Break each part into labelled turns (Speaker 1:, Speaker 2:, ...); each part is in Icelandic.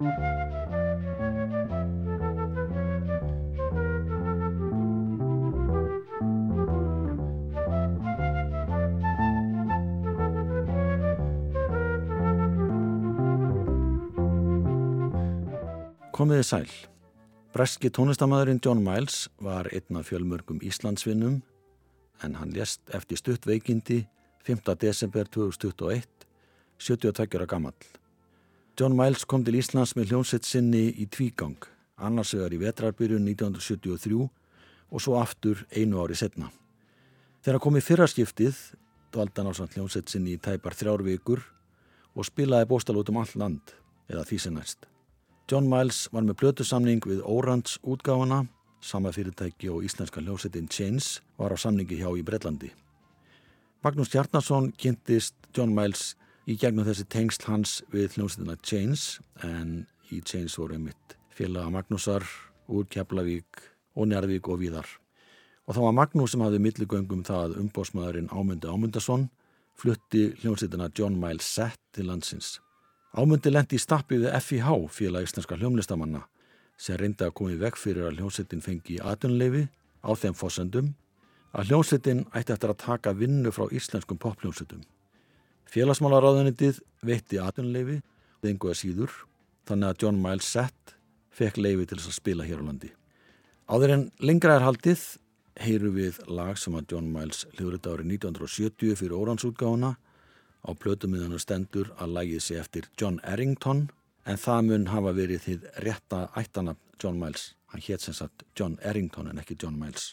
Speaker 1: Komiði sæl. Breski tónlistamæðurinn John Miles var einn af fjölmörgum Íslandsvinnum en hann lést eftir stuttveikindi 5. desember 2021, 72 ára gammal. John Miles kom til Íslands með hljómsett sinni í tvígang, annars vegar í vetrarbyrjun 1973 og svo aftur einu ári setna. Þegar kom í fyrraskiptið dvaldan á samt hljómsett sinni í tæpar þrjár vikur og spilaði bóstal út um all land eða því sem næst. John Miles var með blötusamning við Orange útgáfana, sama fyrirtæki og íslenska hljósettin Chains var á samningi hjá í Breitlandi. Magnús Hjarnarsson kynntist John Miles í gegnum þessi tengsl hans við hljósettina Chains en í Chains voru einmitt félaga Magnúsar úr Keflavík og Njarvík og Víðar. Og þá var Magnús sem hafði milligöngum það umbósmaðurinn Ámundi Ámundason flutti hljósettina John Miles Set til landsins. Ámundi lendi í stappi við FIH, félag íslenska hljómlistamanna, sem reyndi að koma í vekk fyrir að hljómsettin fengi aðunleifi á þeim fósendum að hljómsettin ætti eftir að taka vinnu frá íslenskum pophljómsettum. Félagsmálaráðunitið veitti aðunleifi, þenguða síður, þannig að John Miles Sett fekk leifi til þess að spila hér á landi. Áður en lengra er haldið heyru við lag sem að John Miles hljóðrita árið 1970 fyrir óransútgáfuna Á plötumiðanu stendur að lægið sé eftir John Errington en það mun hafa verið þið rétta ættana John Miles. Hann hétt sem sagt John Errington en ekki John Miles.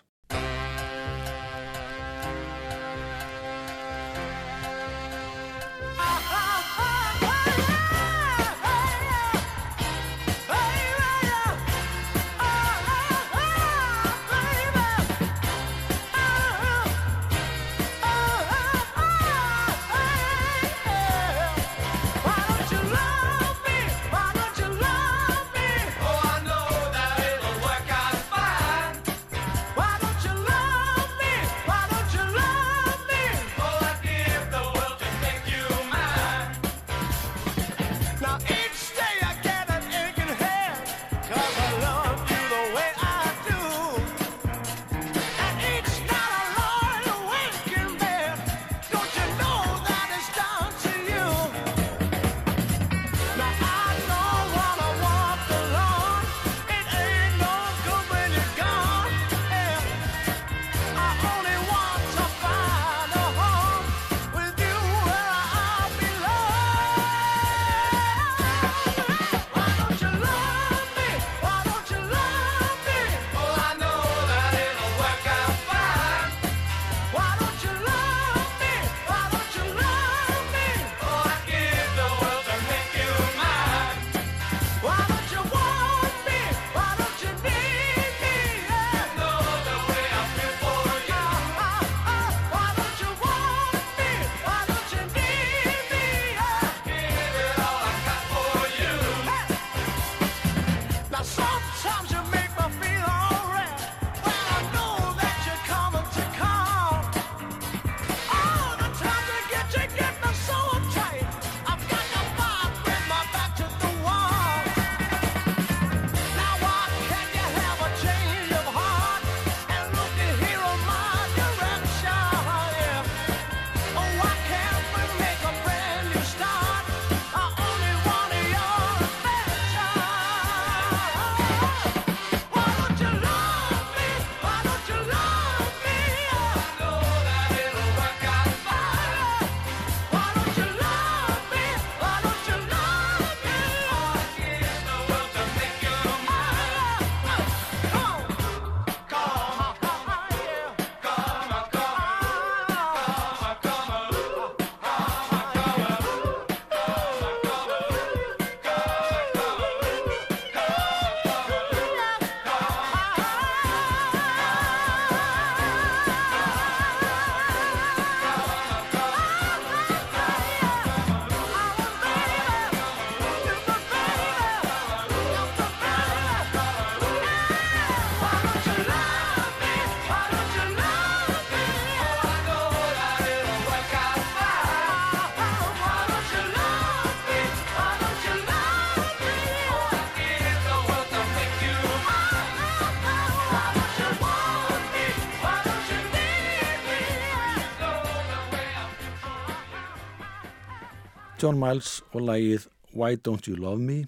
Speaker 2: John Miles og lægið Why Don't You Love Me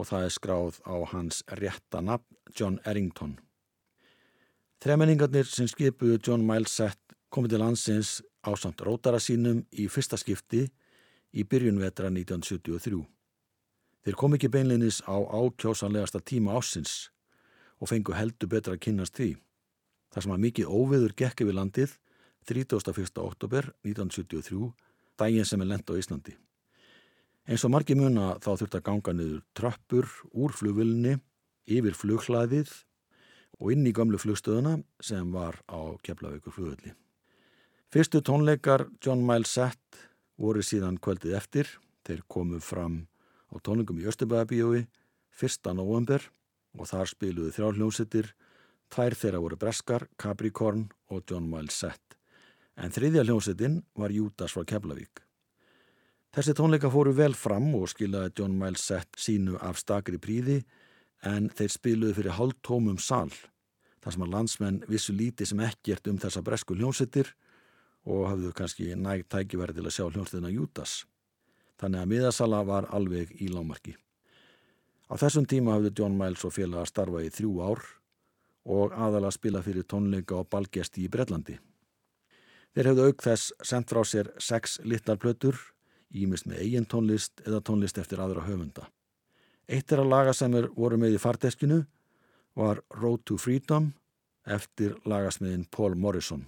Speaker 2: og það er skráð á hans rétta nafn John Errington. Þremenningarnir sem skipuðu John Miles sett komið til landsins á samt rótara sínum í fyrsta skipti í byrjunvetra 1973. Þeir kom ekki beinleinis á ákjósanlegasta tíma ásins og fengu heldur betra að kynast því. Það sem að mikið óviður gekk yfir landið 31. oktober 1973, daginn sem er lent á Íslandi. Eins og margi muna þá þurft að ganga niður tröppur úr flugvillinni, yfir flughlaðið og inn í gamlu flugstöðuna sem var á Keflavíkur flugvilli. Fyrstu tónleikar John Miles Sett voru síðan kvöldið eftir. Þeir komu fram á tónlingum í Östubæðabíjói 1. november og þar spiluðu þrjálfljónsittir. Tvær þeirra voru Breskar, Capricorn og John Miles Sett. En þriðja hljónsittin var Júdas frá Keflavík. Þessi tónleika fóru vel fram og skilaði John Miles Sett sínu af stakri príði en þeir spiluðu fyrir hálftómum sal. Þar sem að landsmenn vissu líti sem ekkert um þessa bresku hljónsittir og hafðu kannski nægt tækifæri til að sjá hljónstina Júdas. Þannig að miðasala var alveg í lámarki. Á þessum tíma hafði John Miles og félag að starfa í þrjú ár og aðala spila fyrir tónleika og balgesti í Brellandi. Þeir hefðu auk þess sendt frá sér sex litlarplötur, ímist með eigin tónlist eða tónlist eftir aðra höfunda. Eitt er að laga sem er voru með í fardeskinu var Road to Freedom eftir lagasmiðin Paul Morrison.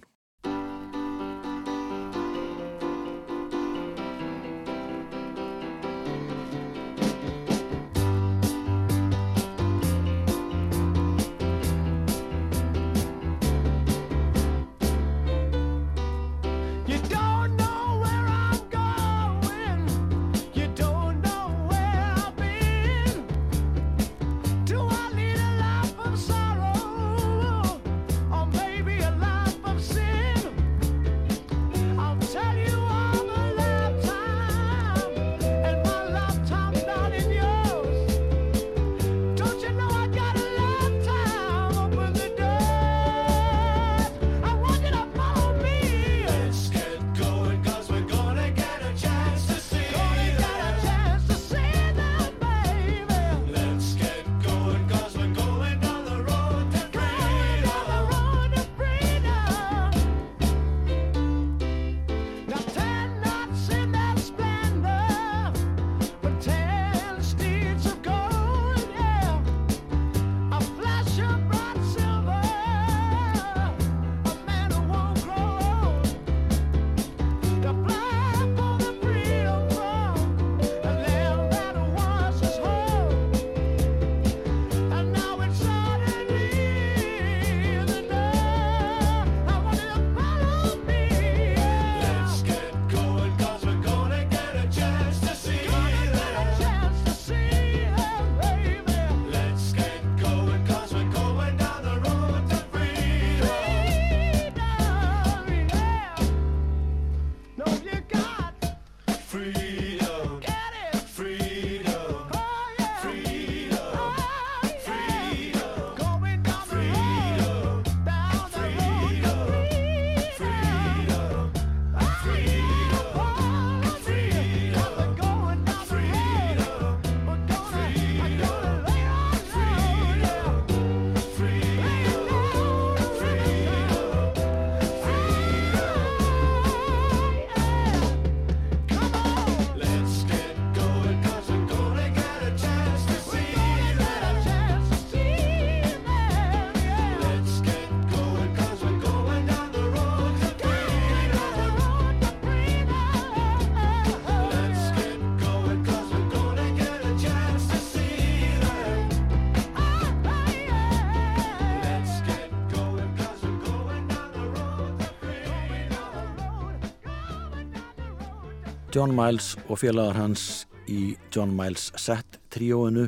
Speaker 2: John Miles og félagar hans í John Miles Set tríóinu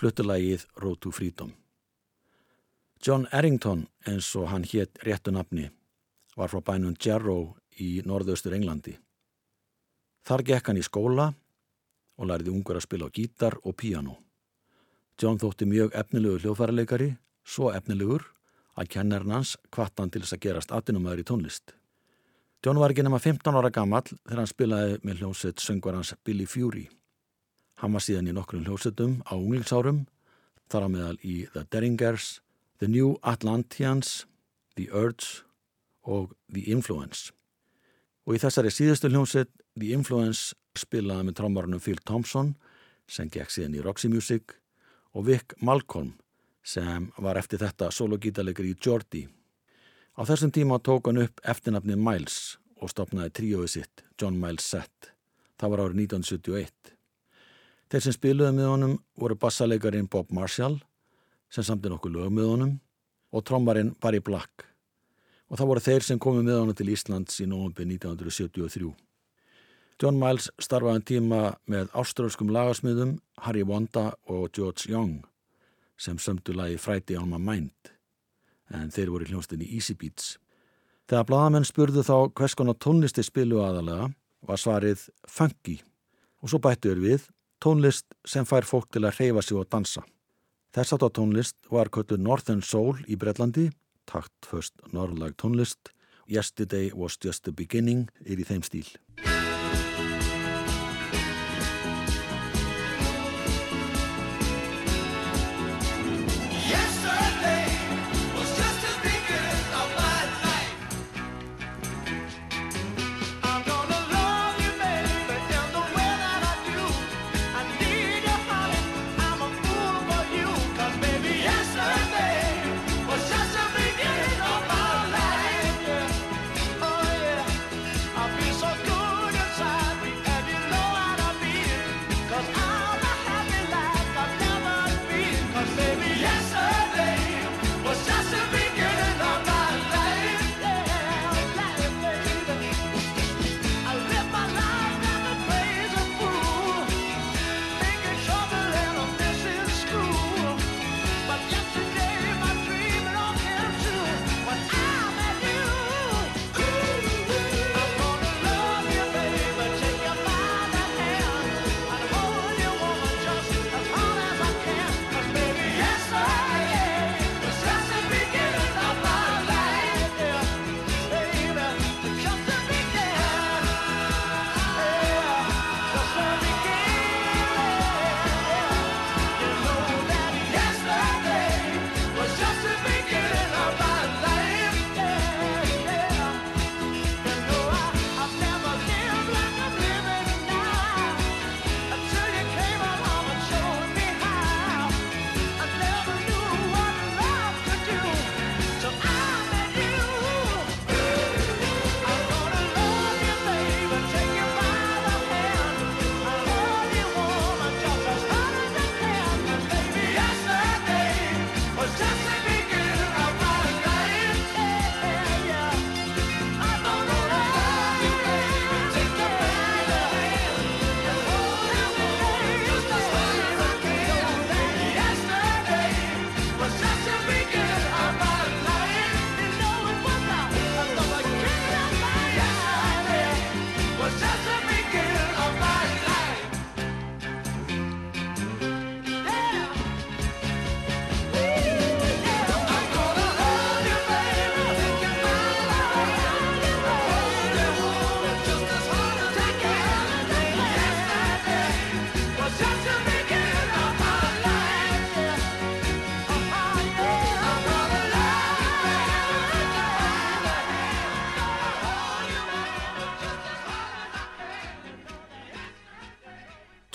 Speaker 2: fluttulægið Road to Freedom. John Errington, eins og hann hétt réttu nafni, var frá bænum Jarrow í norðaustur Englandi. Þar gekk hann í skóla og læriði ungur að spila á gítar og píano. John þótti mjög efnilegur hljóðfærarleikari, svo efnilegur að kennarinn hans kvartan til þess að gerast atinumæður í tónlist. John var ekki nema 15 ára gammal þegar hann spilaði með hljómsett söngvarans Billy Fury. Hann var síðan í nokkrum hljómsettum á unglingsárum, þar á meðal í The Derringers, The New Atlanteans, The Urge og The Influence. Og í þessari síðustu hljómsett, The Influence, spilaði með trómmarunum Phil Thompson, sem gekk síðan í Roxy Music, og Vic Malcolm, sem var eftir þetta sologítalegri í Geordie. Á þessum tíma tók hann upp eftirnafnið Miles og stopnaði tríóið sitt, John Miles Set. Það var árið 1971. Þeir sem spiluði með honum voru bassalegarin Bob Marshall, sem samti nokkuð lög með honum, og trommarinn Barry Black. Og það voru þeir sem komið með honum til Íslands í nógumbi 1973. John Miles starfaði en tíma með ástrálskum lagarsmiðum Harry Wanda og George Young, sem sömdu lagi Friday on my mind en þeir voru hljónstinni Easy Beats. Þegar bladamenn spurðu þá hvers konar tónlisti spilu aðalega var svarið funky og svo bættuður við tónlist sem fær fólk til að reyfa sig og dansa. Þess aftátt tónlist var köttur Northern Soul í Breitlandi, takt först norrlag tónlist, Yesterday was just the beginning er í þeim stíl.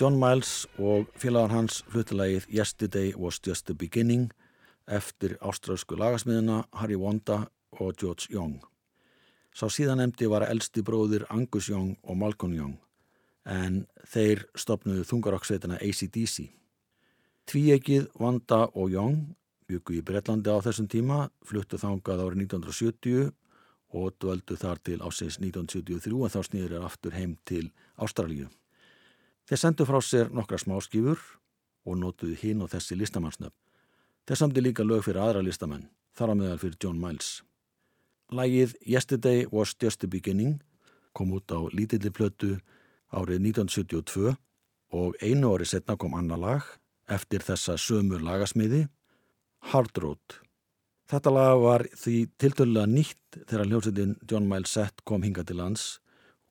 Speaker 2: John Miles og félagar hans fluttilegið Yesterday was just the beginning eftir ástrálsku lagasmiðina Harry Wanda og George Young. Sá síðanemdi var elsti bróðir Angus Young og Malcolm Young en þeir stopnuðu þungaroksveitina ACDC. Tvíegið Wanda og Young byggu í Breitlandi á þessum tíma, fluttu þangað árið 1970 og dvöldu þar til ásins 1973 en þá snýður er aftur heim til Ástralíu. Þeir sendu frá sér nokkra smáskýfur og nótuðu hinn og þessi listamannsnöfn. Þeir samdi líka lög fyrir aðra listamenn, þar á meðal fyrir John Miles. Lægið Yesterday was just the beginning kom út á lítilli plötu árið 1972 og einu ári setna kom annar lag eftir þessa sömu lagasmiði, Hard Road. Þetta lag var því tiltölulega nýtt þegar hljómsveitin John Miles Sett kom hinga til lands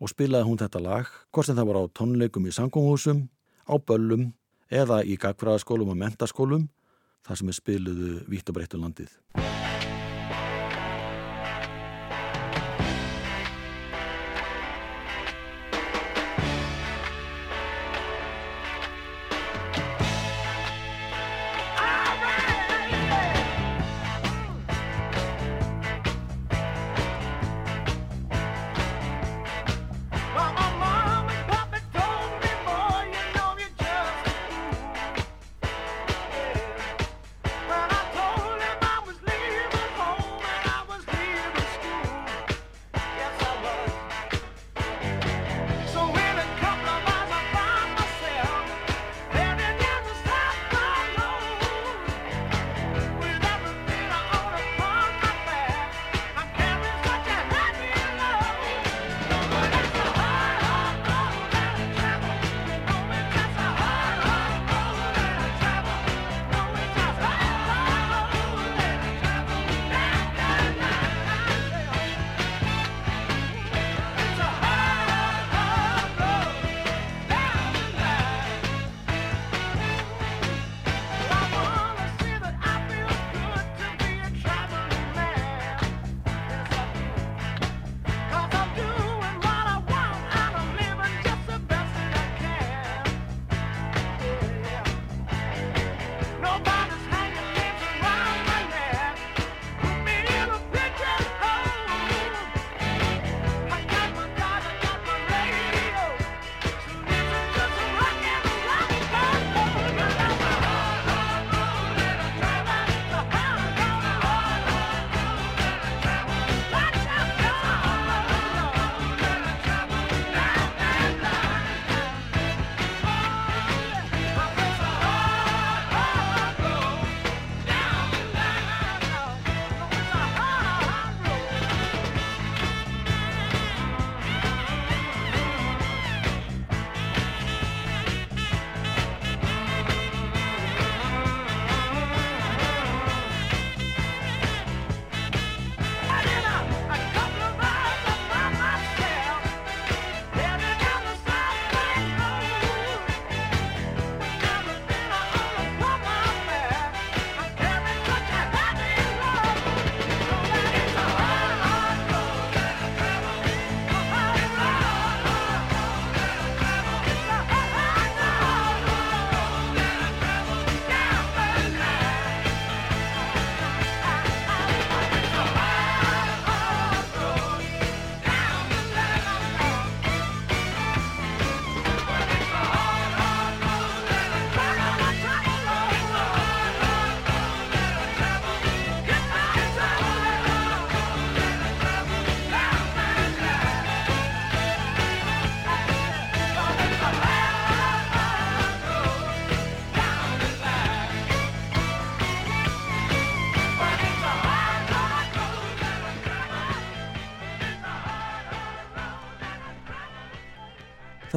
Speaker 2: og spilaði hún þetta lag, hvort sem það var á tónleikum í sangumhúsum, á böllum eða í gagfræðaskólum og mentaskólum þar sem við spiluðu vítt og breyttu landið.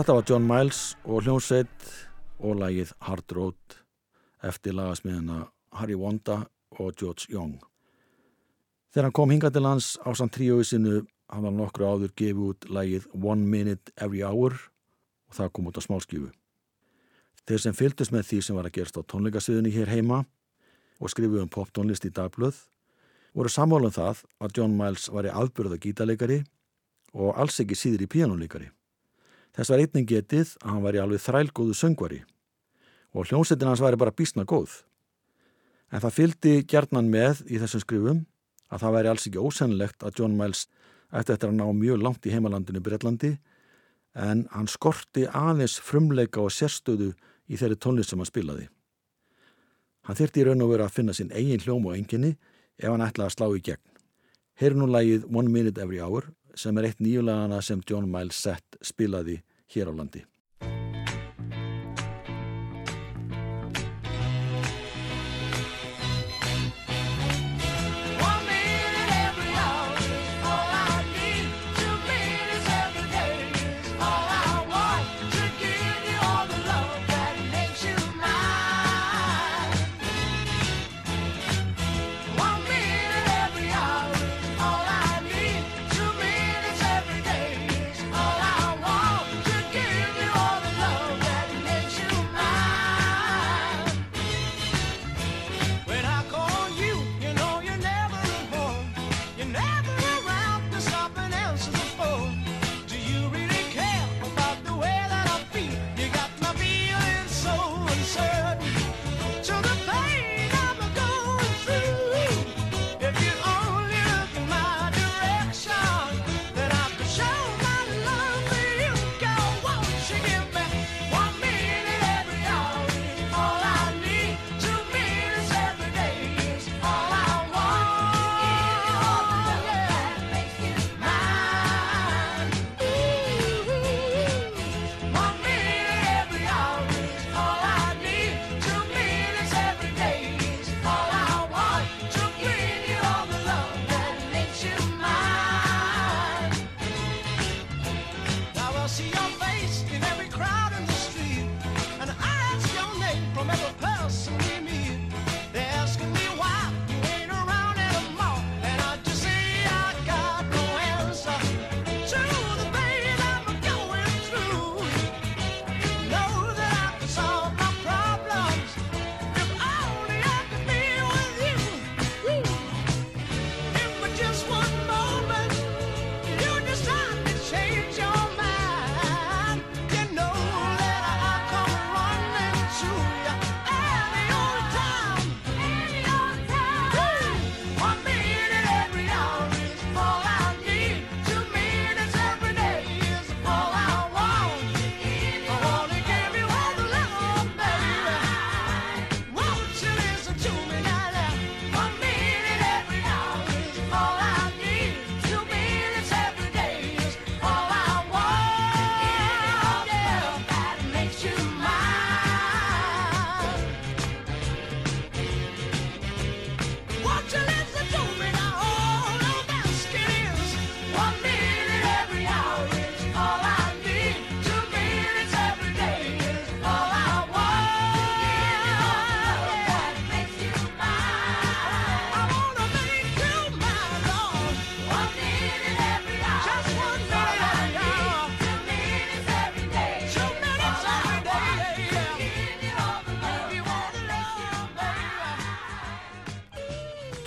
Speaker 2: Þetta var John Miles og hljómsveit og lagið Hard Road eftir lagasmiðina Harry Wanda og George Young. Þegar hann kom hinga til hans á samt tríói sinu hann var nokkru áður gefið út lagið One Minute Every Hour og það kom út á smálskjöfu. Þeir sem fylgdust með því sem var að gerast á tónleikasviðinu hér heima og skrifuð um poptónlist í dagblöð voru sammálan um það að John Miles var í aðbyrða gítarleikari og alls ekki síður í píjánuleikari. Þess var einning getið að hann var í alveg þrælgóðu söngvari og hljómsettin hans væri bara bísna góð. En það fyldi gerðnan með í þessum skrifum að það væri alls ekki ósennlegt að John Miles eftir þetta að ná mjög langt í heimalandinu Breitlandi en hann skorti aðeins frumleika og sérstöðu í þeirri tónlist sem hann spilaði. Hann þyrti í raun og veru að finna sinn eigin hljóm og enginni ef hann ætlaði að slá í gegn. Heyr nú lægið One Minute Every Hour sem er eitt nýjulagana sem John Miles Sett spilaði hér á landi.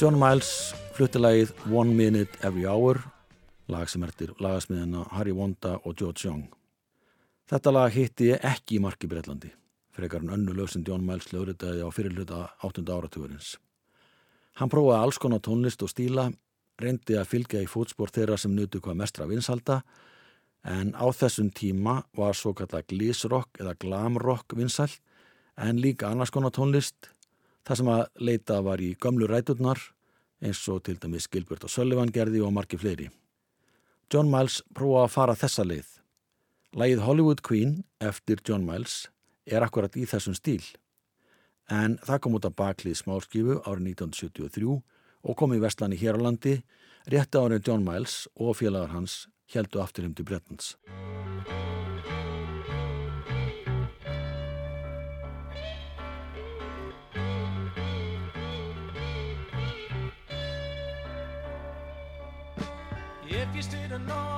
Speaker 2: John Miles flutti lagið One Minute Every Hour, lag sem ertir lagasmiðina Harry Wanda og George Young. Þetta lag hitti ég ekki í marki Breitlandi, frekar en önnu lög sem John Miles lögritaði á fyrirluta 8. áratugurins. Hann prófaði alls konar tónlist og stíla, reyndi að fylgja í fótspór þeirra sem nutu hvað mestra vinsalda, en á þessum tíma var svo kalla glísrock eða glamrock vinsalt, en líka annars konar tónlist, Það sem að leita var í gömlu ræturnar eins og til dæmis Gilbert og Sullivan gerði og margi fleiri. John Miles prófa að fara þessa leið. Lægið Hollywood Queen eftir John Miles er akkurat í þessum stíl. En það kom út af baklið smálskifu árið 1973 og kom í vestlani hér á landi rétt árið John Miles og félagar hans heldu aftur heim til Bretlands. If you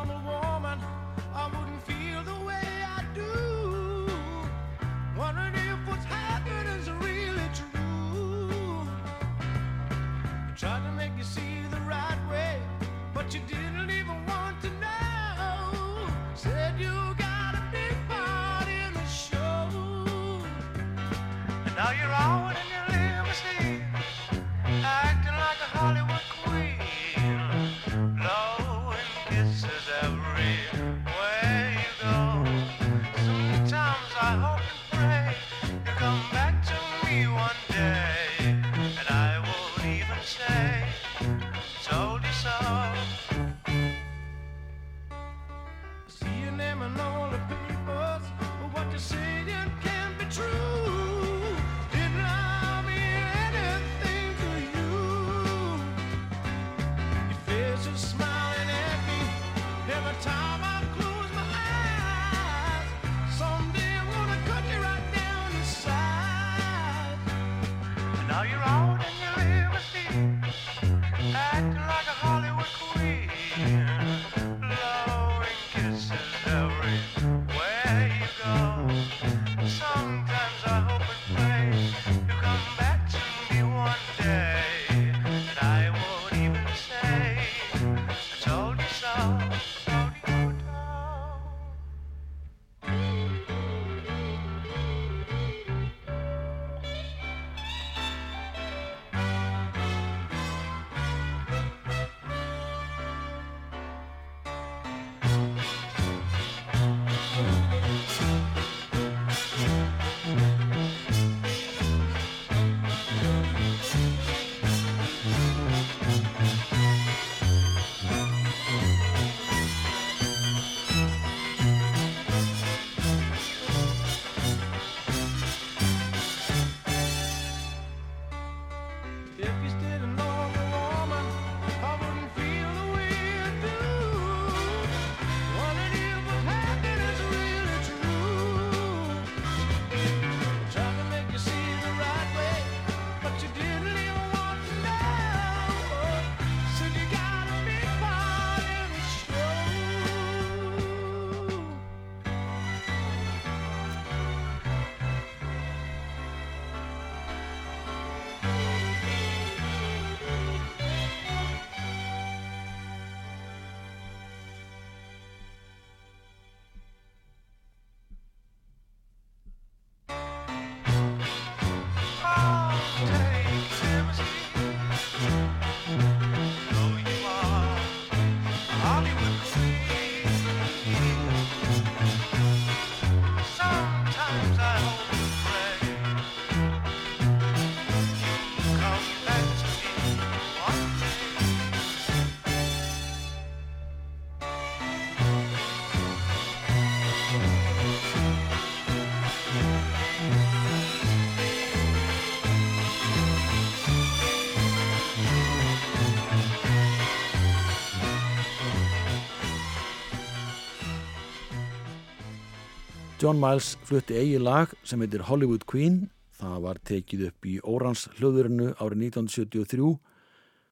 Speaker 2: John Miles flutti eigi lag sem heitir Hollywood Queen. Það var tekið upp í Órans hlöðurinu árið 1973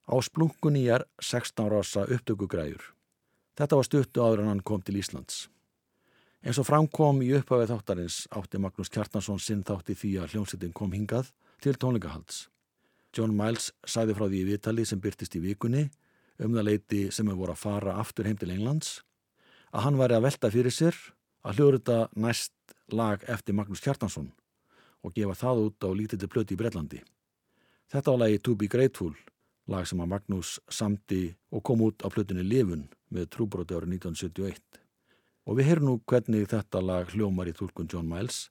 Speaker 2: á splunkunýjar 16 rása upptökugræjur. Þetta var stuttu áður en hann kom til Íslands. Eins og framkom í upphafið þáttarins átti Magnús Kjartansson sinn þátti því að hljómsettin kom hingað til tónleikahalds. John Miles sæði frá því í vitali sem byrtist í vikunni um það leiti sem hefur voru að fara aftur heim til Englands að hann væri að velta fyrir sér að hljóruða næst lag eftir Magnús Kjartansson og gefa það út á lítilli plöti í Brellandi. Þetta var lagi To Be Grateful, lag sem að Magnús samti og kom út á plötunni Livun með trúbróti árið 1971. Og við heyrum nú hvernig þetta lag hljómar í tólkun John Miles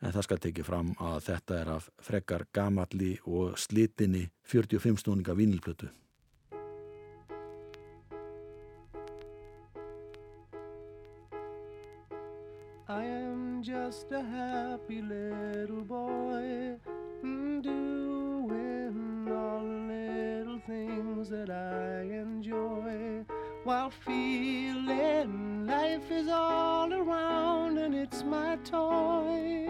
Speaker 2: en það skal tekið fram að þetta er af frekar gamalli og slitinni 45 snúninga vínilplötu. Just a happy little boy. Mm, doing all the little things that I enjoy. While feeling life is all around and it's my toy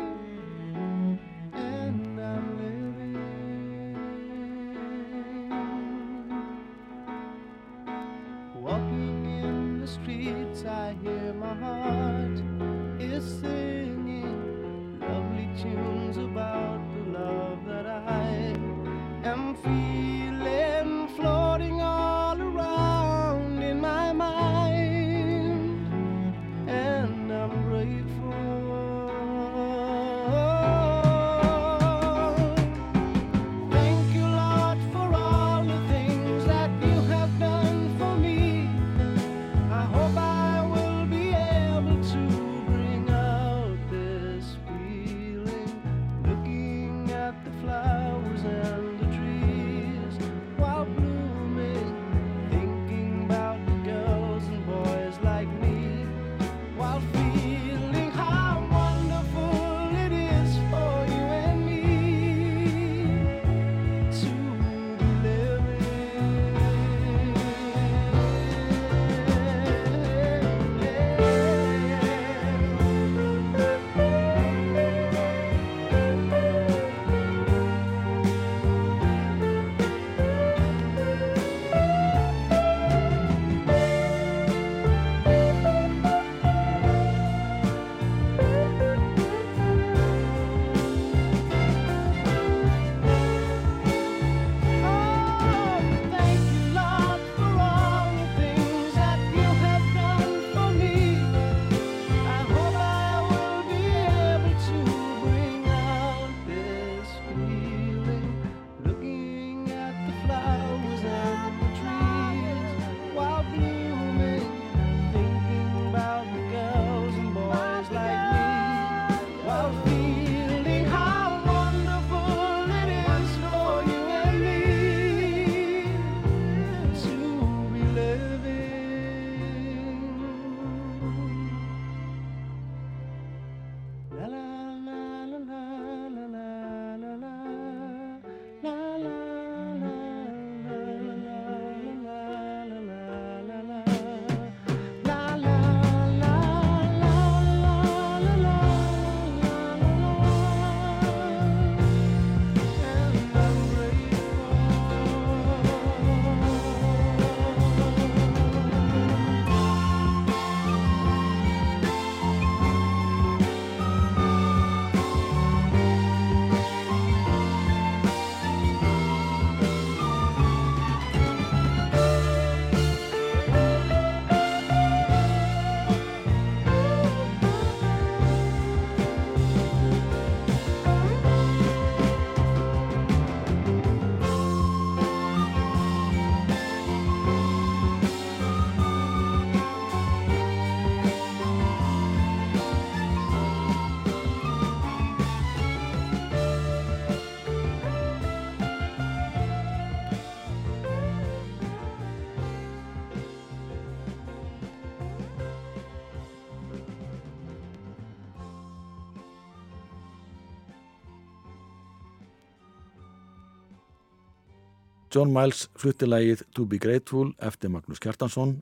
Speaker 2: John Miles flutti lagið To Be Grateful eftir Magnús Kjartansson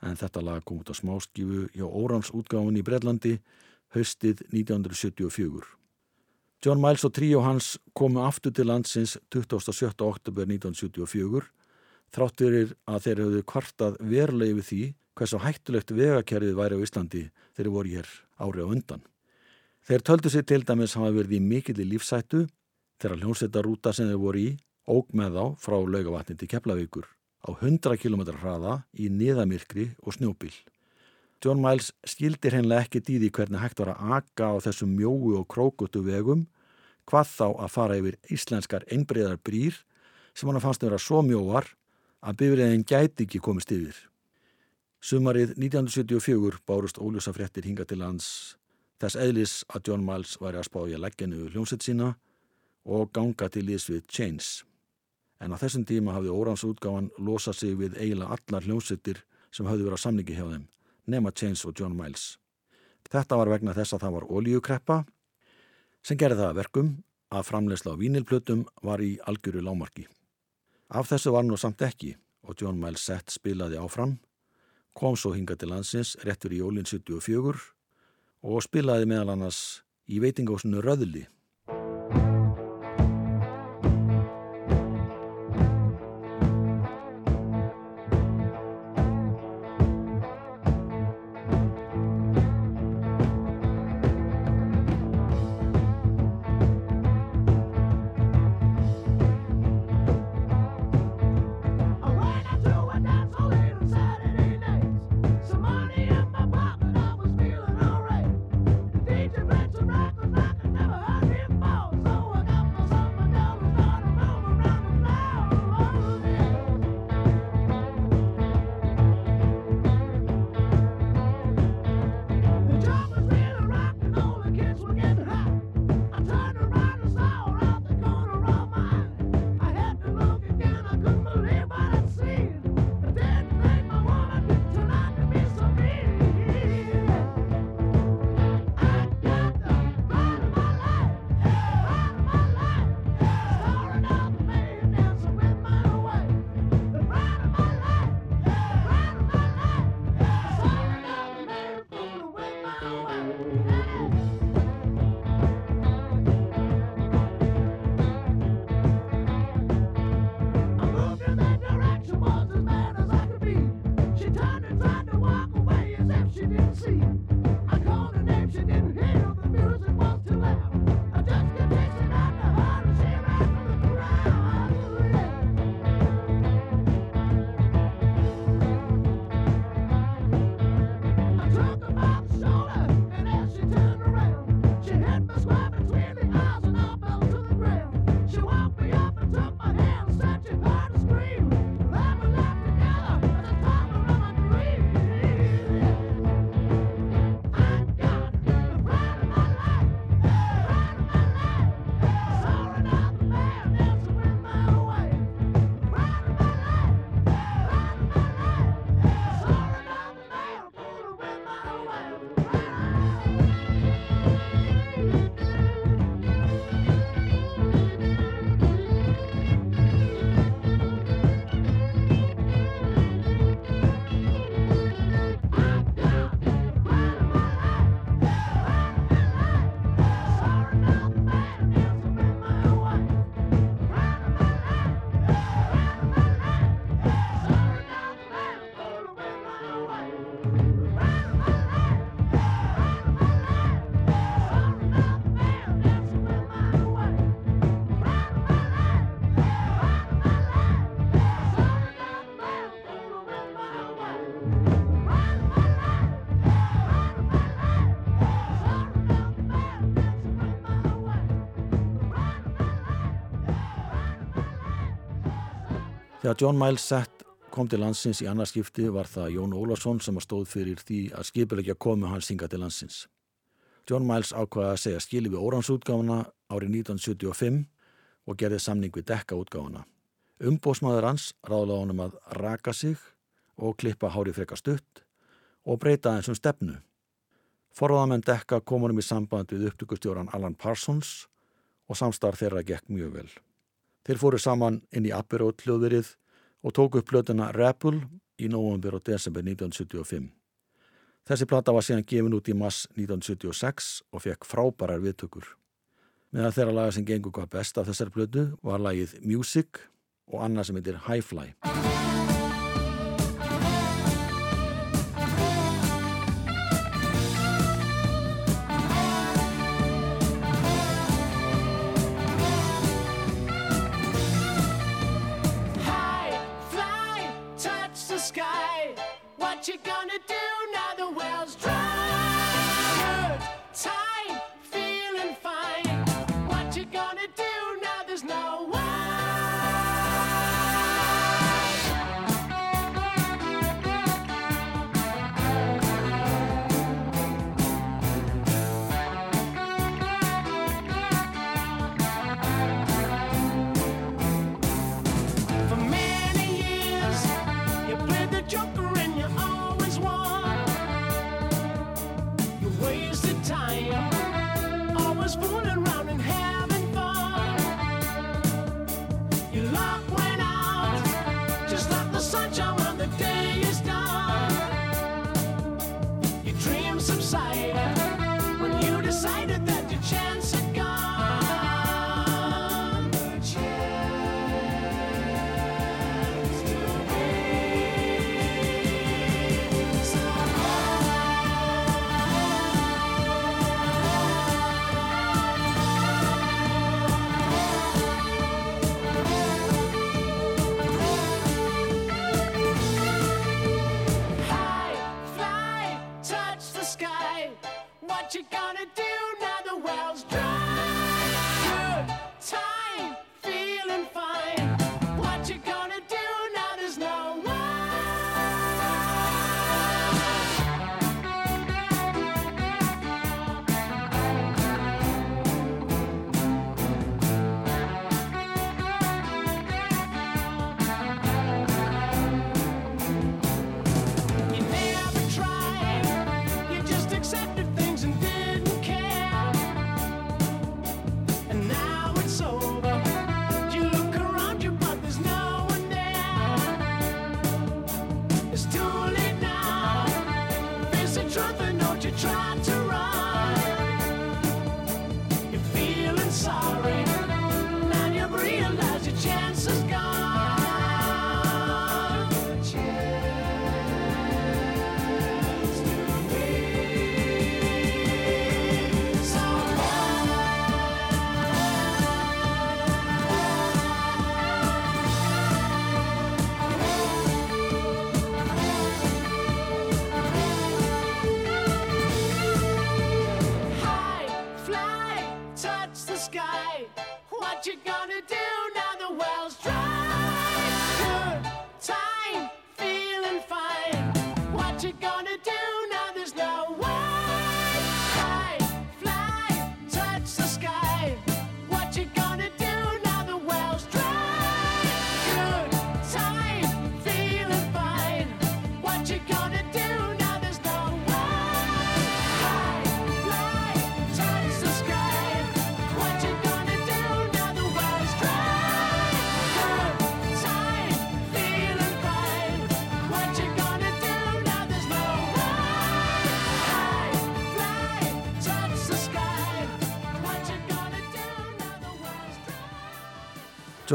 Speaker 2: en þetta lag kom út á smáskifu hjá Órans útgáfun í Breitlandi haustið 1974. John Miles og tríó hans komu aftur til landsins 27. oktober 1974 þrátt verir að þeir höfðu kvartað verulegi við því hversu hættulegt vegakerfið væri á Íslandi þeir voru hér ári á undan. Þeir töldu sig til dæmis hafa verið í mikill í lífsættu þegar hljómsveitarúta sem þeir voru í óg með þá frá laugavatni til Keflavíkur á 100 km hraða í niðamirkri og snjópil. John Miles skildir hennilega ekki dýði hvernig hægt var að aga á þessum mjóu og krókutu vegum, hvað þá að fara yfir íslenskar einbreyðar brýr sem hann fannst að vera svo mjóar að bifriðin gæti ekki komist yfir. Sumarið 1974 bárust óljósa fréttir hinga til lands þess eðlis að John Miles væri að spája legginu hljómsett sína og ganga til lýs við Chains. En á þessum tíma hafði óransútgáfan losað sig við eiginlega allar hljómsettir sem hafði verið á samningi hjá þeim nema Chains og John Miles. Þetta var vegna þess að það var ólíukreppa sem gerði það verkum að framlegsla á vínilplötum var í algjöru lámarki. Af þessu var nú samt ekki og John Miles sett spilaði áfram, kom svo hinga til landsins réttur í jólinn 74 og spilaði meðal annars í veitingásinu Röðli Þegar John Miles Sett kom til landsins í annarskipti var það Jón Ólafsson sem stóð fyrir því að skipilegja komu hans hinga til landsins. John Miles ákvaði að segja skili við óransútgáfana árið 1975 og gerði samning við dekkaútgáfana. Umbósmaður hans ráðlaði honum að raka sig og klippa hári freka stutt og breyta eins um stefnu. Forðamenn dekka komunum í samband við upptökustjóran Alan Parsons og samstarf þeirra gekk mjög vel. Þeir fóru saman inn í Aperot hljóðverið og tóku upp plötuna Rebel í nógumbyr og desember 1975. Þessi plata var síðan gefin út í mass 1976 og fekk frábærar viðtökur. Meðan þeirra laga sem gengur hvað best af þessar plötu var lagið Music og annað sem heitir High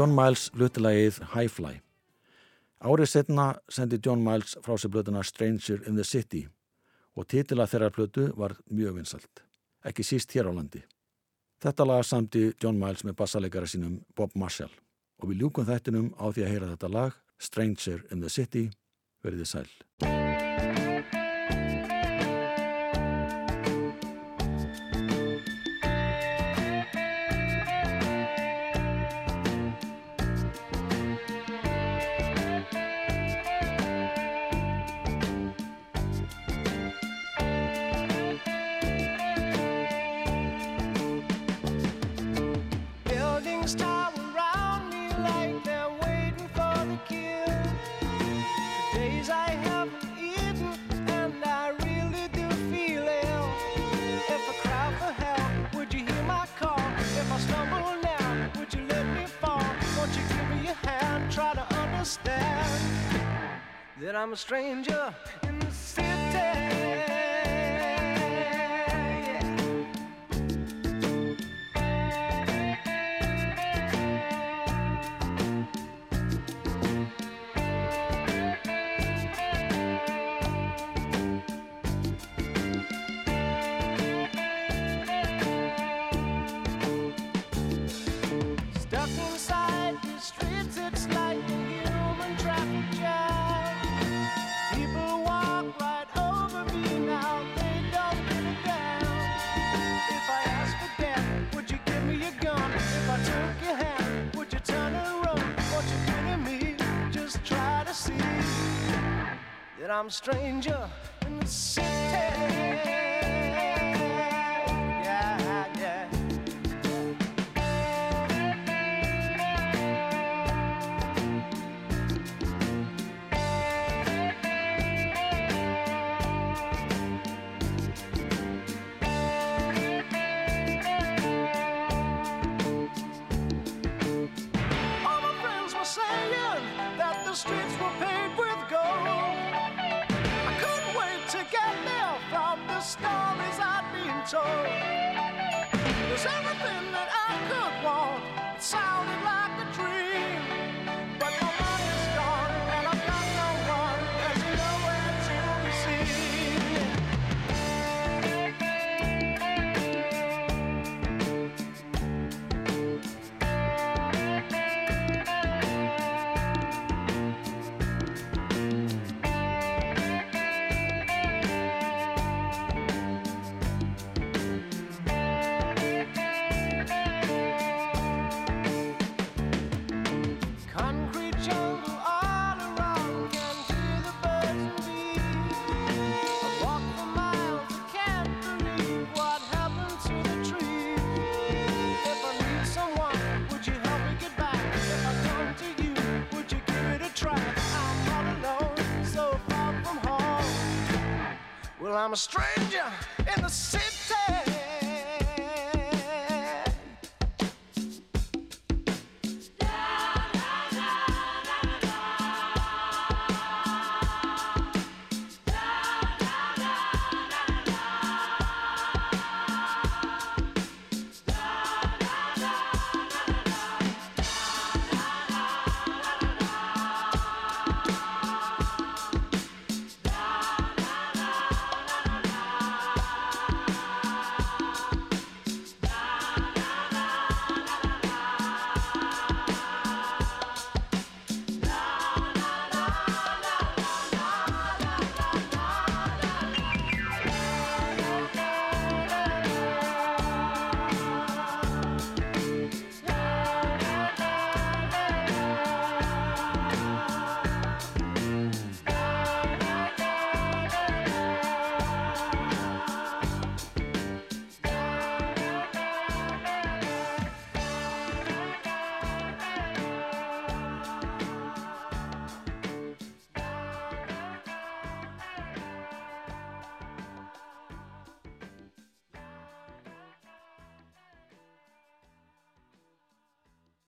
Speaker 1: John Miles hlutilagið High Fly. Árið setna sendi John Miles frá sér blötuna Stranger in the City og titila þeirra blötu var mjög vinsalt, ekki síst hér á landi. Þetta lag samti John Miles með bassalegara sínum Bob Marshall og við ljúkum þættinum á því að heyra þetta lag Stranger in the City verðið sæl.
Speaker 2: I'm a stranger I'm stranger I'm a stranger in the city.